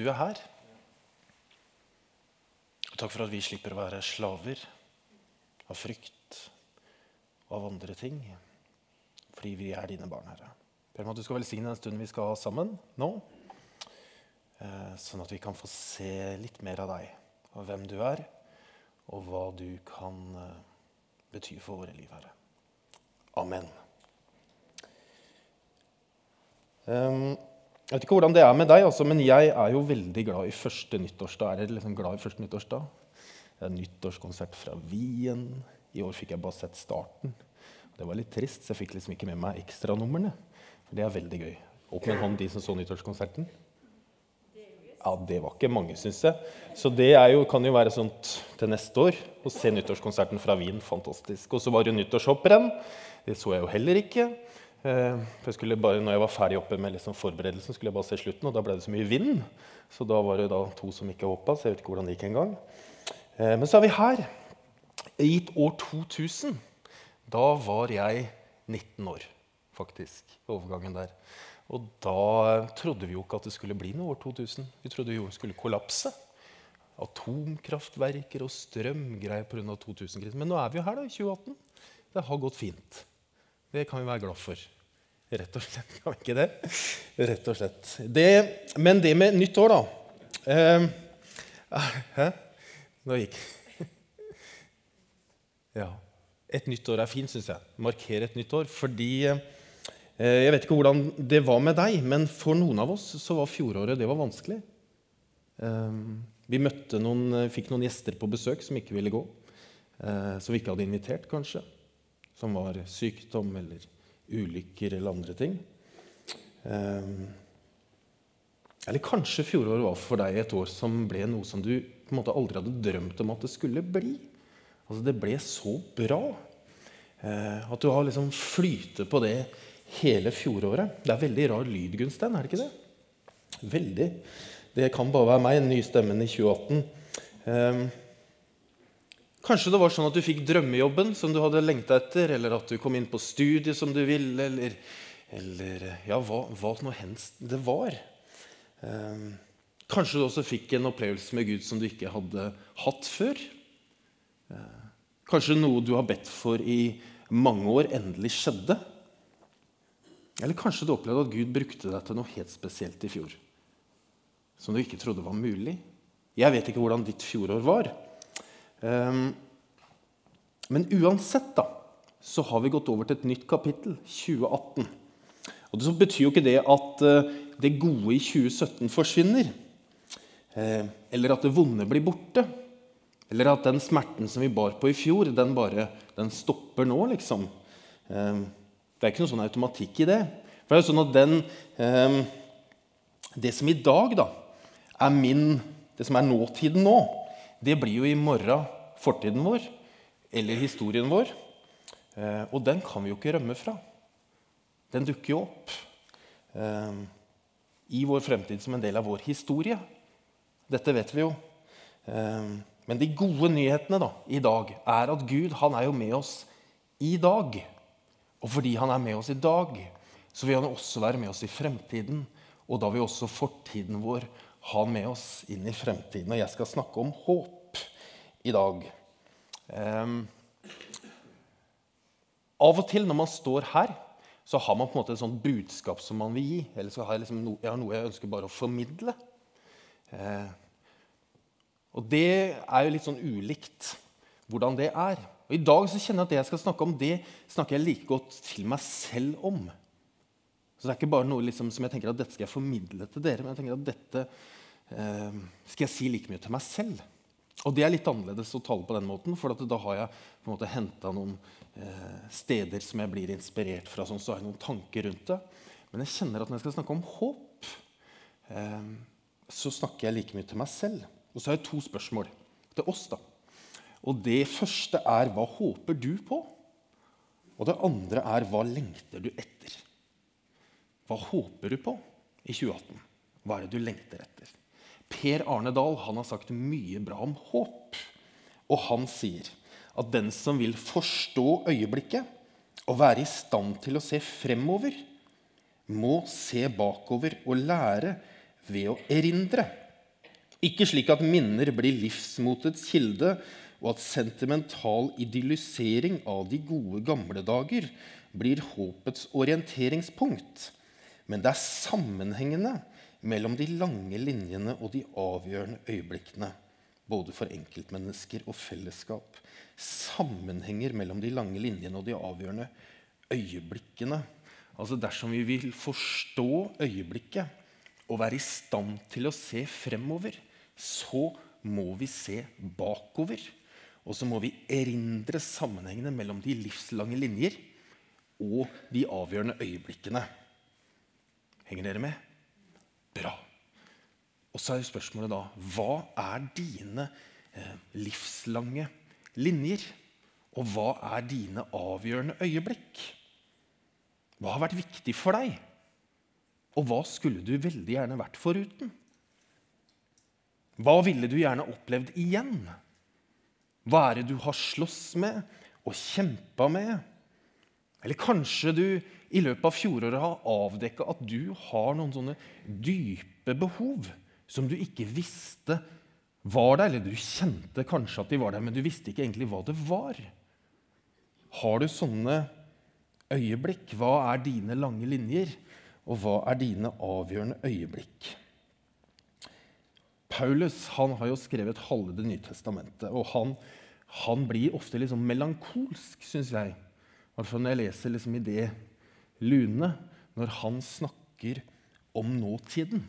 du er her. Og takk for at vi slipper å være slaver av frykt og av andre ting. Fordi vi er dine barn, Herre. Ber om at du skal velsigne den stunden vi skal ha sammen nå. Eh, sånn at vi kan få se litt mer av deg, og hvem du er, og hva du kan eh, bety for våre liv, Herre. Amen. Um, jeg vet ikke hvordan det er med deg, altså, men jeg er jo veldig glad i første nyttårsdag. Er dere liksom glad i første nyttårsdag? Det er nyttårskonsert fra Wien. I år fikk jeg bare sett starten. Det var litt trist, så jeg fikk liksom ikke med meg ekstranumrene. For det er veldig gøy. Opp med en hånd, de som så nyttårskonserten. Ja, Det var ikke mange, syns jeg. Så det jo, kan jo være sånt til neste år. Å se nyttårskonserten fra Wien. Fantastisk. Og så var det nyttårshopprenn. Det så jeg jo heller ikke. Eh, jeg bare, når jeg var ferdig oppe med liksom forberedelsen, skulle jeg bare se slutten, og da ble det så mye vind. Så da var det da to som ikke hoppa, så jeg vet ikke hvordan det gikk engang. Eh, men så er vi her. I år 2000. Da var jeg 19 år, faktisk. Overgangen der. Og da trodde vi jo ikke at det skulle bli noe år 2000. Vi trodde jorden skulle kollapse. Atomkraftverker og strømgreier pga. 2000-krisen. Men nå er vi jo her da, i 2018. Det har gått fint. Det kan vi være glad for. Rett og slett. Kan vi ikke det? Rett og slett. Det, men det med nytt år, da eh, Hæ? Nå gikk Ja. Et nytt år er fint, syns jeg. Markere et nytt år. Fordi eh, Jeg vet ikke hvordan det var med deg, men for noen av oss så var fjoråret det var vanskelig. Eh, vi noen, fikk noen gjester på besøk som ikke ville gå. Eh, som vi ikke hadde invitert, kanskje som var sykdom eller ulykker eller andre ting. Um, eller kanskje fjoråret var for deg et år som ble noe som du på en måte aldri hadde drømt om at det skulle bli. Altså Det ble så bra uh, at du har liksom flytet på det hele fjoråret. Det er veldig rar lyd, Gunstein, er det ikke det? Veldig. Det kan bare være meg, den nye stemmen i 2018. Kanskje det var sånn at du fikk drømmejobben som du hadde lengta etter, eller at du kom inn på studiet som du ville, eller, eller ja, hva, hva nå helst det var. Eh, kanskje du også fikk en opplevelse med Gud som du ikke hadde hatt før. Eh, kanskje noe du har bedt for i mange år, endelig skjedde. Eller kanskje du opplevde at Gud brukte deg til noe helt spesielt i fjor. Som du ikke trodde var mulig. Jeg vet ikke hvordan ditt fjorår var. Ehm, men uansett da, så har vi gått over til et nytt kapittel, 2018. Og Det betyr jo ikke det at eh, det gode i 2017 forsvinner. Eh, eller at det vonde blir borte. Eller at den smerten som vi bar på i fjor, den bare den stopper nå. liksom. Ehm, det er ikke noen sånn automatikk i det. For Det er jo sånn at den, ehm, Det som i dag da, er min, det som er nåtiden nå, det blir jo i morgen fortiden vår eller historien vår. Eh, og den kan vi jo ikke rømme fra. Den dukker jo opp eh, i vår fremtid som en del av vår historie. Dette vet vi jo. Eh, men de gode nyhetene da, i dag er at Gud han er jo med oss i dag. Og fordi han er med oss i dag, så vil han også være med oss i fremtiden. Og da vil også fortiden vår ha med oss inn i fremtiden. Og jeg skal snakke om håp i dag. Um, av og til når man står her, så har man på en måte et sånt budskap som man vil gi. Eller så har jeg, liksom no, jeg har noe jeg ønsker bare å formidle. Uh, og det er jo litt sånn ulikt hvordan det er. Og I dag så kjenner jeg at det jeg skal snakke om, det snakker jeg like godt til meg selv om. Så det er ikke bare noe liksom, som jeg tenker at dette skal jeg formidle til dere, men jeg tenker at dette eh, skal jeg si like mye til meg selv. Og det er litt annerledes å tale på den måten, for da har jeg på en måte henta noen eh, steder som jeg blir inspirert fra, sånn, så har jeg noen tanker rundt det. Men jeg kjenner at når jeg skal snakke om håp, eh, så snakker jeg like mye til meg selv. Og så har jeg to spørsmål til oss. da. Og det første er hva håper du på? Og det andre er hva lengter du etter? Hva håper du på i 2018? Hva er det du lengter etter? Per Arne Dahl har sagt mye bra om håp. Og han sier at den som vil forstå øyeblikket og være i stand til å se fremover, må se bakover og lære ved å erindre. Ikke slik at minner blir livsmotets kilde, og at sentimental idyllisering av de gode gamle dager blir håpets orienteringspunkt. Men det er sammenhengene mellom de lange linjene og de avgjørende øyeblikkene, både for enkeltmennesker og fellesskap. Sammenhenger mellom de lange linjene og de avgjørende øyeblikkene. Altså Dersom vi vil forstå øyeblikket og være i stand til å se fremover, så må vi se bakover. Og så må vi erindre sammenhengene mellom de livslange linjer og de avgjørende øyeblikkene. Henger dere med? Bra. Og så er spørsmålet da hva er dine eh, livslange linjer? Og hva er dine avgjørende øyeblikk? Hva har vært viktig for deg? Og hva skulle du veldig gjerne vært foruten? Hva ville du gjerne opplevd igjen? Hva er det du har slåss med og kjempa med? Eller kanskje du i løpet av fjoråret har avdekka at du har noen sånne dype behov som du ikke visste var der, eller du kjente kanskje at de var der, men du visste ikke egentlig hva det var. Har du sånne øyeblikk? Hva er dine lange linjer? Og hva er dine avgjørende øyeblikk? Paulus han har jo skrevet halve Det nye testamentet. og Han, han blir ofte liksom melankolsk, syns jeg. I når jeg leser liksom i det lune, når han snakker om nåtiden.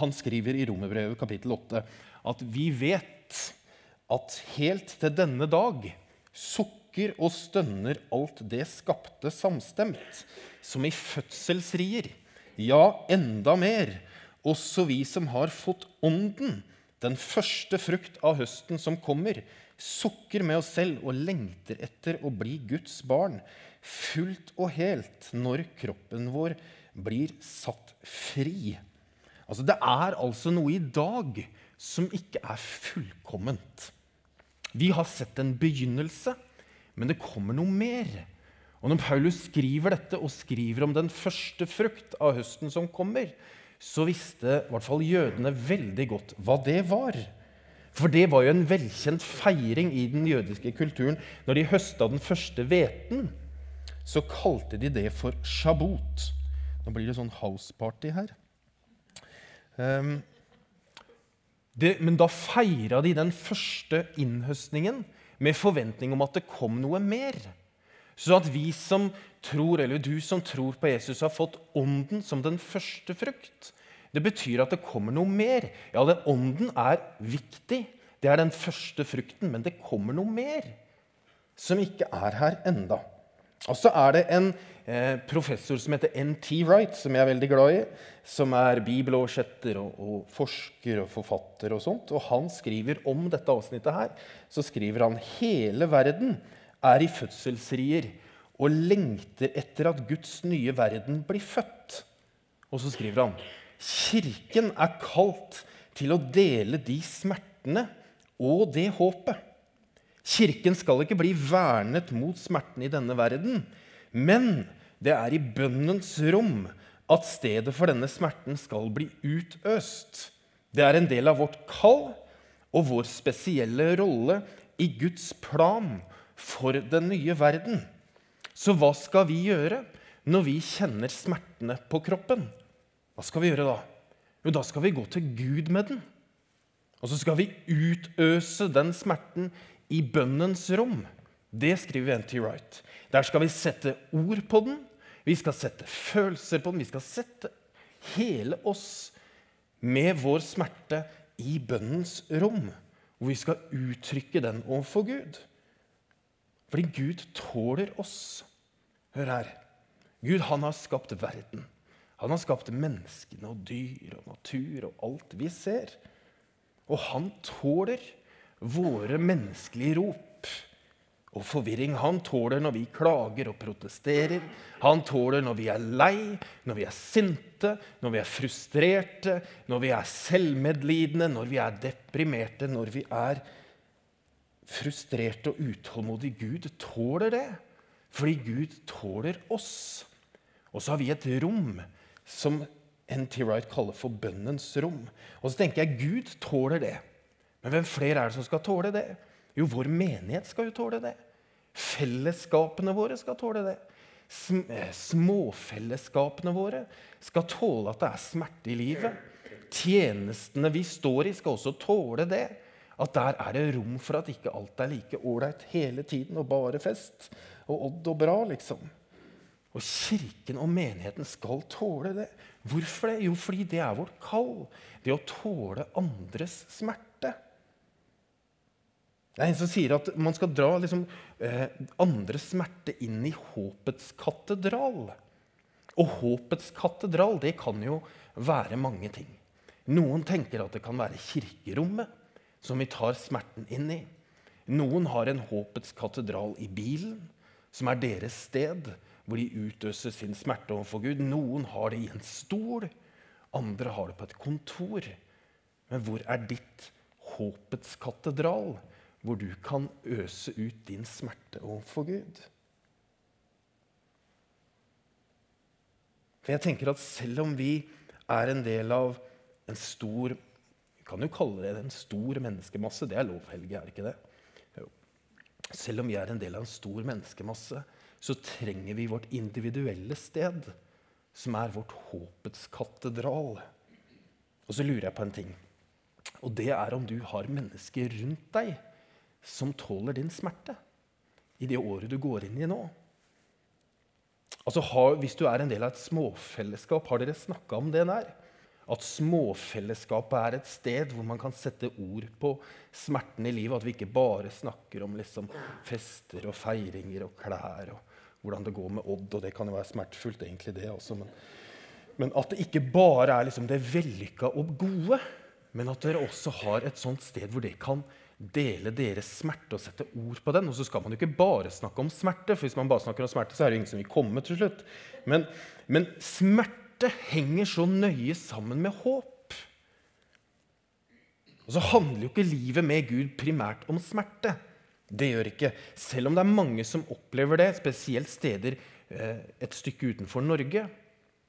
Han skriver i Romerbrevet kapittel 8 at vi vet at helt til denne dag sukker og stønner alt det skapte samstemt, som i fødselsrier, ja, enda mer også vi som har fått Ånden, den første frukt av høsten som kommer, sukker med oss selv og lengter etter å bli Guds barn, fullt og helt, når kroppen vår blir satt fri. Altså, det er altså noe i dag som ikke er fullkomment. Vi har sett en begynnelse, men det kommer noe mer. Og Når Paulus skriver dette og skriver om den første frukt av høsten som kommer, så visste i hvert fall jødene veldig godt hva det var. For det var jo en velkjent feiring i den jødiske kulturen. Når de høsta den første hveten, så kalte de det for shabot. Nå blir det sånn houseparty her. Um, det, men da feira de den første innhøstningen med forventning om at det kom noe mer. Så at vi som tror, eller du som tror på Jesus, har fått Ånden som den første frukt. Det betyr at det kommer noe mer. Ja, den Ånden er viktig. Det er den første frukten, men det kommer noe mer som ikke er her enda. Og så er det en eh, professor som heter N.T. Wright, som jeg er veldig glad i, som er bibeloversetter og, og, forsker og forfatter og sånt. Og han skriver om dette avsnittet her. Så skriver han hele verden er i fødselsrier og lengter etter at Guds nye verden blir født. Og så skriver han Kirken er kalt til å dele de smertene og det håpet. Kirken skal ikke bli vernet mot smertene i denne verden, men det er i bønnens rom at stedet for denne smerten skal bli utøst. Det er en del av vårt kall og vår spesielle rolle i Guds plan for den nye verden. Så hva skal vi gjøre når vi kjenner smertene på kroppen? Hva skal vi gjøre da? Jo, da skal vi gå til Gud med den. Og så skal vi utøse den smerten i bønnens rom. Det skriver N.T. Wright. Der skal vi sette ord på den, vi skal sette følelser på den. Vi skal sette hele oss med vår smerte i bønnens rom. Hvor vi skal uttrykke den overfor Gud. Fordi Gud tåler oss. Hør her. Gud han har skapt verden. Han har skapt menneskene og dyr og natur og alt vi ser. Og han tåler våre menneskelige rop og forvirring. Han tåler når vi klager og protesterer. Han tåler når vi er lei, når vi er sinte, når vi er frustrerte, når vi er selvmedlidende, når vi er deprimerte, når vi er frustrerte og utålmodige. Gud tåler det, fordi Gud tåler oss. Og så har vi et rom som N.T. Wright kaller for bønnens rom. Og så tenker jeg Gud tåler det. Men hvem flere er det som skal tåle det? Jo, vår menighet skal jo tåle det. Fellesskapene våre skal tåle det. Eh, småfellesskapene våre skal tåle at det er smerte i livet. Tjenestene vi står i, skal også tåle det. At der er det rom for at ikke alt er like ålreit hele tiden og bare fest og odd og bra, liksom. Og kirken og menigheten skal tåle det. Hvorfor det? Jo, fordi det er vårt kall. Det å tåle andres smerte. Det er en som sier at man skal dra liksom, eh, andres smerte inn i håpets katedral. Og håpets katedral det kan jo være mange ting. Noen tenker at det kan være kirkerommet, som vi tar smerten inn i. Noen har en håpets katedral i bilen, som er deres sted, hvor de utøser sin smerte overfor Gud. Noen har det i en stol, andre har det på et kontor. Men hvor er ditt håpets katedral? hvor du kan øse ut din smerte overfor Gud. For jeg tenker at selv om vi er en del av en stor Vi kan jo kalle det en stor menneskemasse. Det er lov, Helge, er det ikke det? Jo. Selv om vi er en del av en stor menneskemasse, så trenger vi vårt individuelle sted, som er vårt håpets katedral. Og så lurer jeg på en ting. Og det er om du har mennesker rundt deg som tåler din smerte i det året du går inn i nå. Altså, Hvis du er en del av et småfellesskap, har dere snakka om det der? At småfellesskapet er et sted hvor man kan sette ord på smerten i livet. At vi ikke bare snakker om liksom, fester og feiringer og klær og hvordan det går med Odd. Og det kan jo være smertefullt, egentlig, det også. Men, men at det ikke bare er liksom, det vellykka og gode, men at dere også har et sånt sted hvor det kan dele deres smerte og sette ord på den. Og så skal man jo ikke bare snakke om smerte, for hvis man bare snakker om smerte, så er det ingen som vil komme til slutt. Men, men smerte henger så nøye sammen med håp. Og så handler jo ikke livet med Gud primært om smerte. Det gjør ikke. Selv om det er mange som opplever det, spesielt steder eh, et stykke utenfor Norge,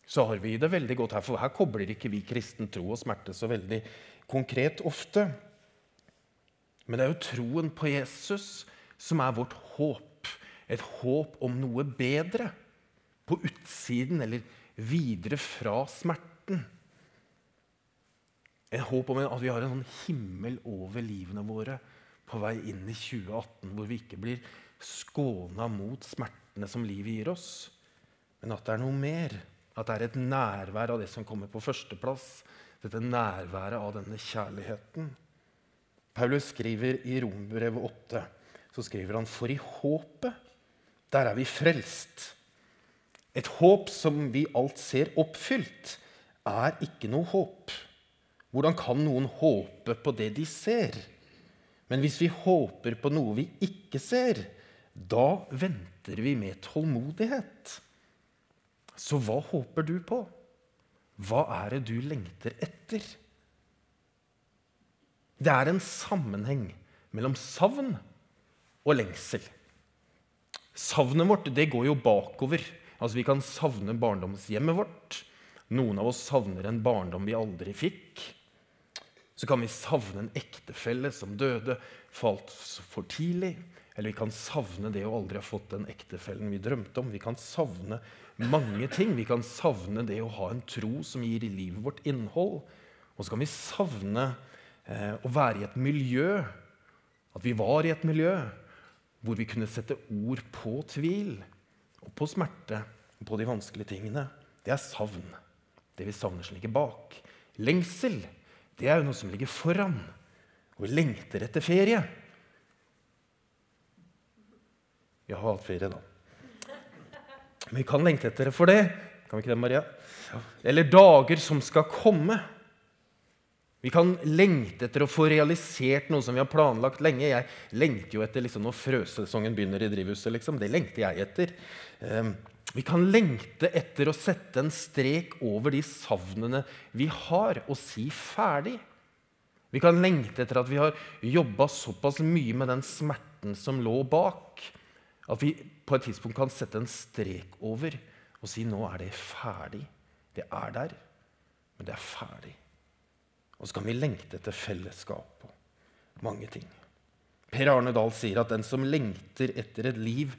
så har vi det veldig godt her. For her kobler ikke vi kristen tro og smerte så veldig konkret ofte. Men det er jo troen på Jesus som er vårt håp. Et håp om noe bedre på utsiden eller videre fra smerten. Et håp om at vi har en sånn himmel over livene våre på vei inn i 2018, hvor vi ikke blir skåna mot smertene som livet gir oss, men at det er noe mer. At det er et nærvær av det som kommer på førsteplass. Dette nærværet av denne kjærligheten. Paulus skriver i Rombrevet 8 så skriver han, For i håpet, der er vi frelst. Et håp som vi alt ser oppfylt, er ikke noe håp. Hvordan kan noen håpe på det de ser? Men hvis vi håper på noe vi ikke ser, da venter vi med tålmodighet. Så hva håper du på? Hva er det du lengter etter? Det er en sammenheng mellom savn og lengsel. Savnet vårt det går jo bakover. Altså Vi kan savne barndomshjemmet vårt. Noen av oss savner en barndom vi aldri fikk. Så kan vi savne en ektefelle som døde, falt for tidlig. Eller vi kan savne det å aldri ha fått den ektefellen vi drømte om. Vi kan savne mange ting. Vi kan savne det å ha en tro som gir livet vårt innhold. Og så kan vi savne eh, å være i et miljø, at vi var i et miljø hvor vi kunne sette ord på tvil på smerte og på de vanskelige tingene. Det er savn. Det vi savner, som ligger bak. Lengsel det er jo noe som ligger foran. Og vi lengter etter ferie. Vi har hatt ferie, da. Men vi kan lengte etter det for det. Kan vi ikke det, Maria? Eller dager som skal komme. Vi kan lengte etter å få realisert noe som vi har planlagt lenge. Jeg lengter jo etter liksom, når frøsesongen begynner i drivhuset. Liksom. Det lengter jeg etter. Um, vi kan lengte etter å sette en strek over de savnene vi har, og si ferdig. Vi kan lengte etter at vi har jobba såpass mye med den smerten som lå bak, at vi på et tidspunkt kan sette en strek over og si nå er det ferdig. Det er der. Men det er ferdig. Og så kan vi lengte etter fellesskap og mange ting. Per Arne Dahl sier at den som lengter etter et liv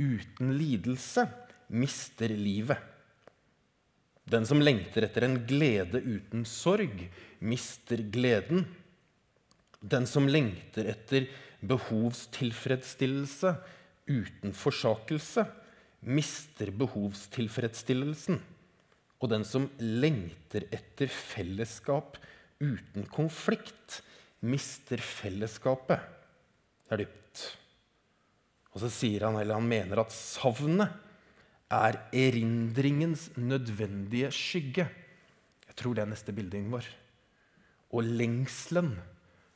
uten lidelse, mister livet. Den som lengter etter en glede uten sorg, mister gleden. Den som lengter etter behovstilfredsstillelse uten forsakelse, mister behovstilfredsstillelsen. Og den som lengter etter fellesskap uten konflikt, mister fellesskapet. Det er dypt. Og så sier han, eller han mener at savnet er erindringens nødvendige skygge. Jeg tror det er neste bilde, Ingvar. Og lengselen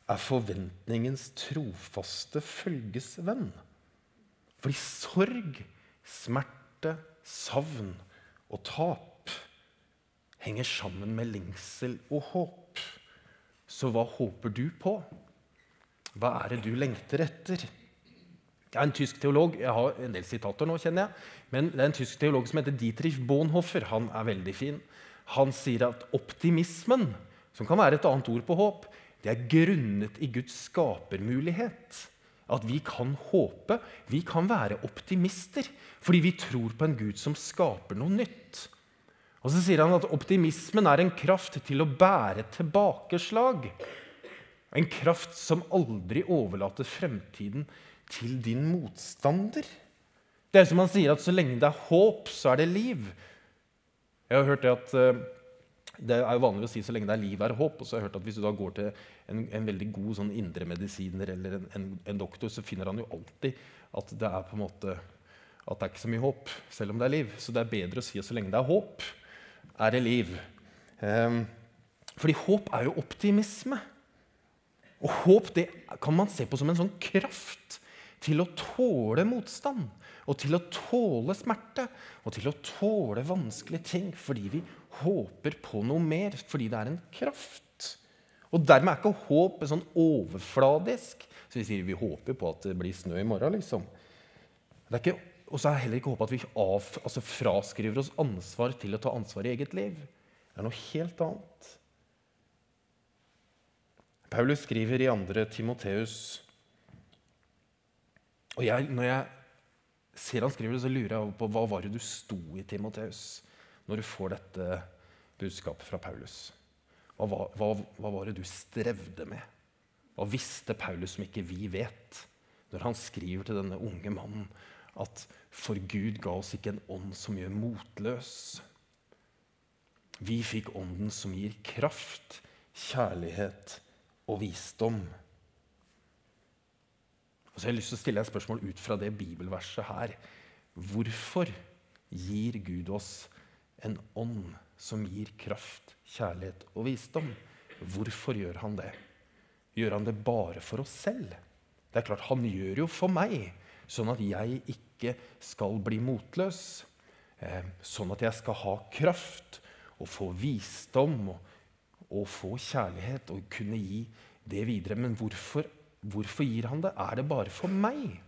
er forventningens trofaste følgesvenn. Fordi sorg, smerte, savn og tap henger sammen med lengsel og håp. Så hva håper du på? Hva er det du lengter etter? Det er en tysk teolog jeg har en del sitater nå, kjenner jeg, men det er en tysk teolog som heter Dietrich Bonhoeffer. Han er veldig fin. Han sier at optimismen, som kan være et annet ord på håp, det er grunnet i Guds skapermulighet. At vi kan håpe, vi kan være optimister, fordi vi tror på en Gud som skaper noe nytt. Og så sier han at optimismen er en kraft til å bære tilbakeslag. En kraft som aldri overlater fremtiden til din motstander. Det er som han sier at så lenge det er håp, så er det liv. Jeg har hørt det at uh, det er jo vanlig å si så lenge det er liv, er håp. Og så har jeg hørt at hvis du da går til en, en veldig god sånn indremedisiner eller en, en, en, doktor, så finner han jo alltid at det er på en måte at det er ikke så mye håp, selv om det er liv. Så det er bedre å si at så lenge det er håp, er det liv. Um, fordi håp er jo optimisme. Og håp det kan man se på som en sånn kraft til å tåle motstand og til å tåle smerte og til å tåle vanskelige ting fordi vi håper på noe mer, fordi det er en kraft. Og dermed er ikke håp sånn overfladisk. Så vi sier vi håper på at det blir snø i morgen, liksom. Og så er det heller ikke håp at vi av, altså fraskriver oss ansvar til å ta ansvar i eget liv. Det er noe helt annet. Paulus skriver i 2. Timoteus og jeg, når jeg ser han skriver det, så lurer jeg på hva var det du sto i, Timoteus, når du får dette budskapet fra Paulus. Hva, hva, hva var det du strevde med? Hva visste Paulus som ikke vi vet, når han skriver til denne unge mannen at for Gud ga oss ikke en ånd som gjør motløs. Vi fikk ånden som gir kraft, kjærlighet og visdom. Og så har jeg lyst til å stille et spørsmål ut fra det bibelverset her. Hvorfor gir Gud oss en ånd som gir kraft, kjærlighet og visdom? Hvorfor gjør han det? Gjør han det bare for oss selv? Det er klart, Han gjør jo for meg, sånn at jeg ikke skal bli motløs. Eh, sånn at jeg skal ha kraft og få visdom og, og få kjærlighet og kunne gi det videre. Men hvorfor Hvorfor gir han det? Er det bare for meg?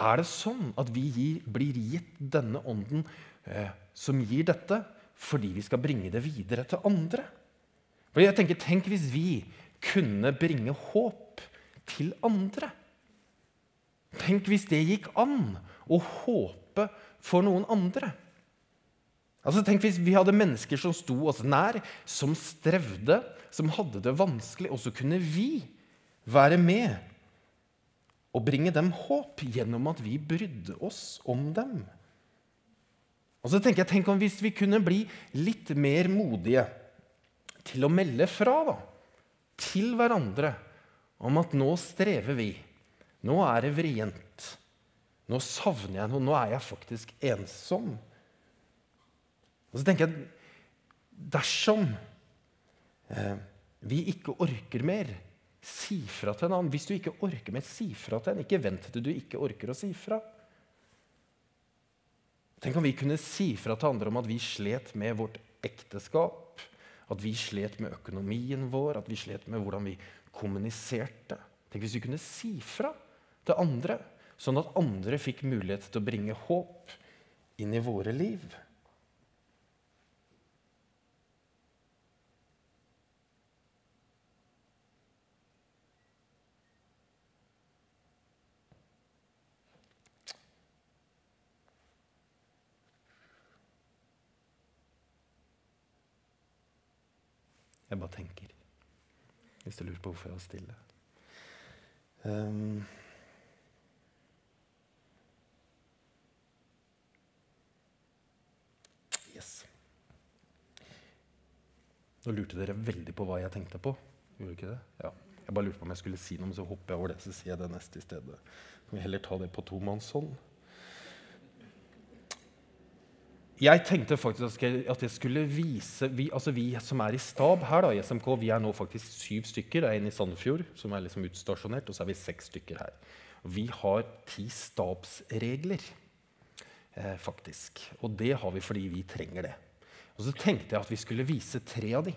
Er det sånn at vi gir, blir gitt denne ånden eh, som gir dette, fordi vi skal bringe det videre til andre? Fordi jeg tenker, Tenk hvis vi kunne bringe håp til andre. Tenk hvis det gikk an å håpe for noen andre. Altså, tenk hvis vi hadde mennesker som sto oss nær, som strevde, som hadde det vanskelig, og så kunne vi være med og bringe dem håp gjennom at vi brydde oss om dem. Og så tenker jeg, Tenk om hvis vi kunne bli litt mer modige til å melde fra da, til hverandre om at nå strever vi. Nå er det vrient. Nå savner jeg noe. Nå er jeg faktisk ensom. Og så tenker jeg dersom eh, vi ikke orker mer, si fra til en annen. Hvis du ikke orker mer, si fra til en. Ikke vent til du ikke orker å si fra. Tenk om vi kunne si fra til andre om at vi slet med vårt ekteskap, at vi slet med økonomien vår, at vi slet med hvordan vi kommuniserte. Tenk hvis vi kunne si fra til andre, sånn at andre fikk mulighet til å bringe håp inn i våre liv. Jeg bare tenker. Hvis du lurer på hvorfor jeg var stille. Um, yes. Nå lurte dere veldig på hva jeg tenkte på. Gjorde ikke det? Ja. Jeg bare lurte på om jeg skulle si noe, men så hopper jeg over det. Så sier jeg det neste i stedet. Kan vi heller ta det på tomannshånd? Jeg tenkte faktisk at jeg skulle vise Vi, altså vi som er i stab her da, i SMK, vi er nå faktisk syv stykker. Det er en i Sandefjord som er liksom utstasjonert, og så er vi seks stykker her. Vi har ti stabsregler, eh, faktisk. Og det har vi fordi vi trenger det. Og så tenkte jeg at vi skulle vise tre av de.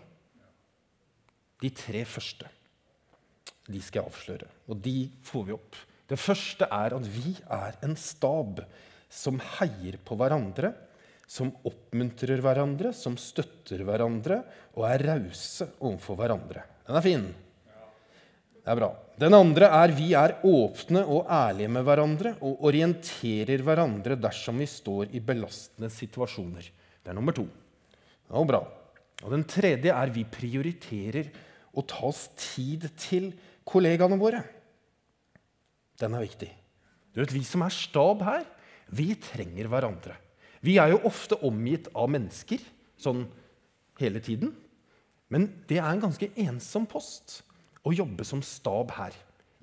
De tre første. De skal jeg avsløre. Og de får vi opp. Det første er at vi er en stab som heier på hverandre, som oppmuntrer hverandre, som støtter hverandre og er rause overfor hverandre. Den er fin. Det er bra. Den andre er vi er åpne og ærlige med hverandre og orienterer hverandre dersom vi står i belastende situasjoner. Det er nummer to. Ja, bra. Og den tredje er vi prioriterer å ta oss tid til kollegaene våre. Den er viktig. Du vet, Vi som er stab her, vi trenger hverandre. Vi er jo ofte omgitt av mennesker sånn hele tiden. Men det er en ganske ensom post å jobbe som stab her.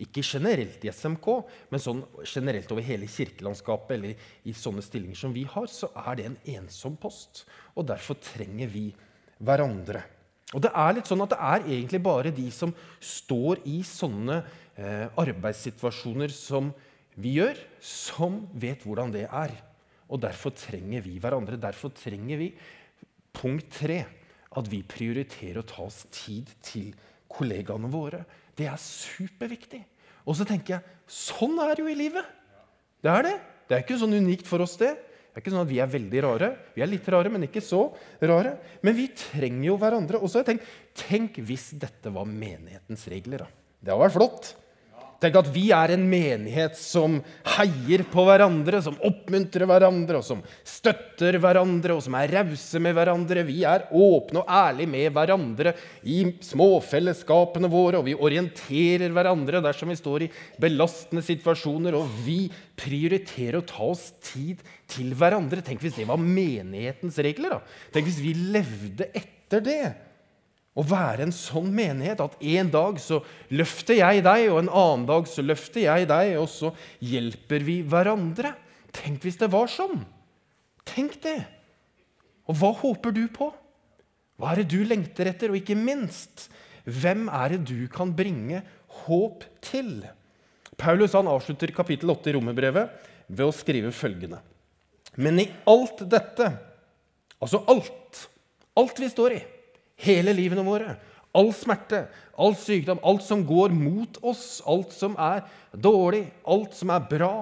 Ikke generelt i SMK, men sånn generelt over hele kirkelandskapet eller i sånne stillinger som vi har, så er det en ensom post. Og derfor trenger vi hverandre. Og det er litt sånn at det er egentlig bare de som står i sånne eh, arbeidssituasjoner som vi gjør, som vet hvordan det er. Og derfor trenger vi hverandre. Derfor trenger vi punkt tre at vi prioriterer å ta oss tid til kollegaene våre. Det er superviktig. Og så tenker jeg sånn er jo i livet. Det er det. Det er ikke sånn unikt for oss, det. Det er ikke sånn at Vi er veldig rare. Vi er litt rare, men ikke så rare. Men vi trenger jo hverandre. Og så har jeg tenkt, Tenk hvis dette var menighetens regler. da. Det hadde vært flott. Tenk at vi er en menighet som heier på hverandre, som oppmuntrer hverandre, og som støtter hverandre, og som er rause med hverandre. Vi er åpne og ærlige med hverandre i småfellesskapene våre, og vi orienterer hverandre dersom vi står i belastende situasjoner, og vi prioriterer å ta oss tid til hverandre. Tenk hvis det var menighetens regler. da. Tenk hvis vi levde etter det. Å være en sånn menighet at en dag så løfter jeg deg, og en annen dag så løfter jeg deg, og så hjelper vi hverandre. Tenk hvis det var sånn. Tenk det. Og hva håper du på? Hva er det du lengter etter? Og ikke minst, hvem er det du kan bringe håp til? Paulus han avslutter kapittel 8 i Romerbrevet ved å skrive følgende. Men i alt dette, altså alt, alt vi står i hele livene våre. All smerte, all sykdom, alt som går mot oss, alt som er dårlig, alt som er bra.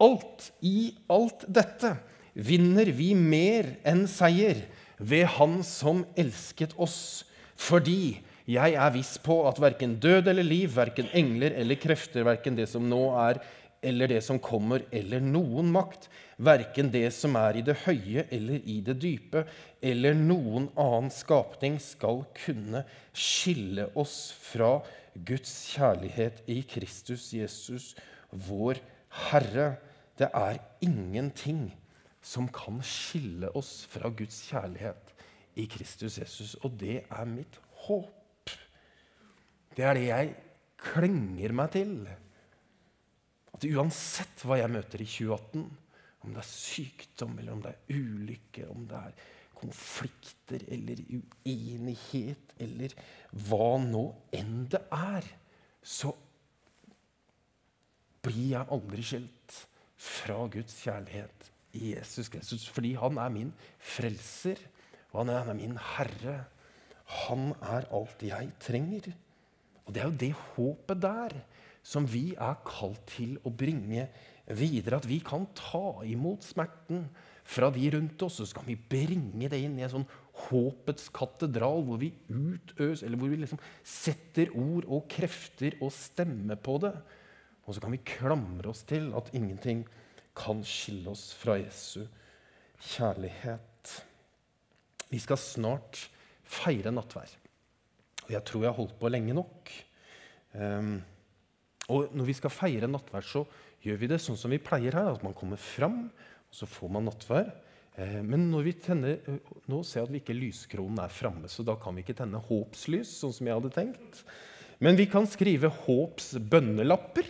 Alt i alt dette vinner vi mer enn seier ved Han som elsket oss. Fordi jeg er viss på at verken død eller liv, verken engler eller krefter, verken det som nå er eller det som kommer, eller noen makt, verken det som er i det høye eller i det dype, eller noen annen skapning, skal kunne skille oss fra Guds kjærlighet i Kristus Jesus, vår Herre. Det er ingenting som kan skille oss fra Guds kjærlighet i Kristus Jesus. Og det er mitt håp. Det er det jeg klenger meg til. At uansett hva jeg møter i 2018, om det er sykdom, eller om det er ulykke, om det er konflikter eller uenighet, eller hva nå enn det er, så blir jeg aldri skilt fra Guds kjærlighet i Jesus Kristus. Fordi han er min frelser, og han er, han er min herre. Han er alt jeg trenger. Og det er jo det håpet der som vi er kalt til å bringe videre. At vi kan ta imot smerten fra de rundt oss, og så kan vi bringe det inn i en sånn håpets katedral, hvor vi utøs, eller hvor vi liksom setter ord og krefter og stemme på det. Og så kan vi klamre oss til at ingenting kan skille oss fra Jesu kjærlighet. Vi skal snart feire nattvær. Og jeg tror jeg har holdt på lenge nok. Um, og når vi skal feire nattverd, så gjør vi det sånn som vi pleier her. At man kommer fram, og så får man nattverd. Eh, men når vi tenner, nå ser jeg at vi ikke lyskronen er framme, så da kan vi ikke tenne håpslys, sånn som jeg hadde tenkt. Men vi kan skrive håps bønnelapper.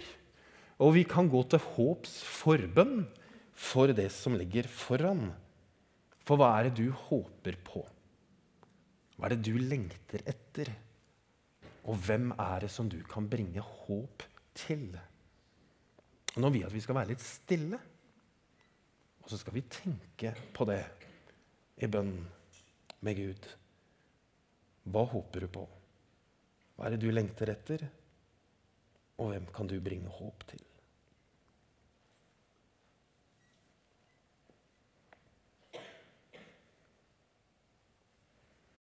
Og vi kan gå til håps forbønn for det som ligger foran. For hva er det du håper på? Hva er det du lengter etter? Og hvem er det som du kan bringe håp til? Og Nå vil jeg at vi skal være litt stille, og så skal vi tenke på det i bønn med Gud. Hva håper du på? Hva er det du lengter etter? Og hvem kan du bringe håp til?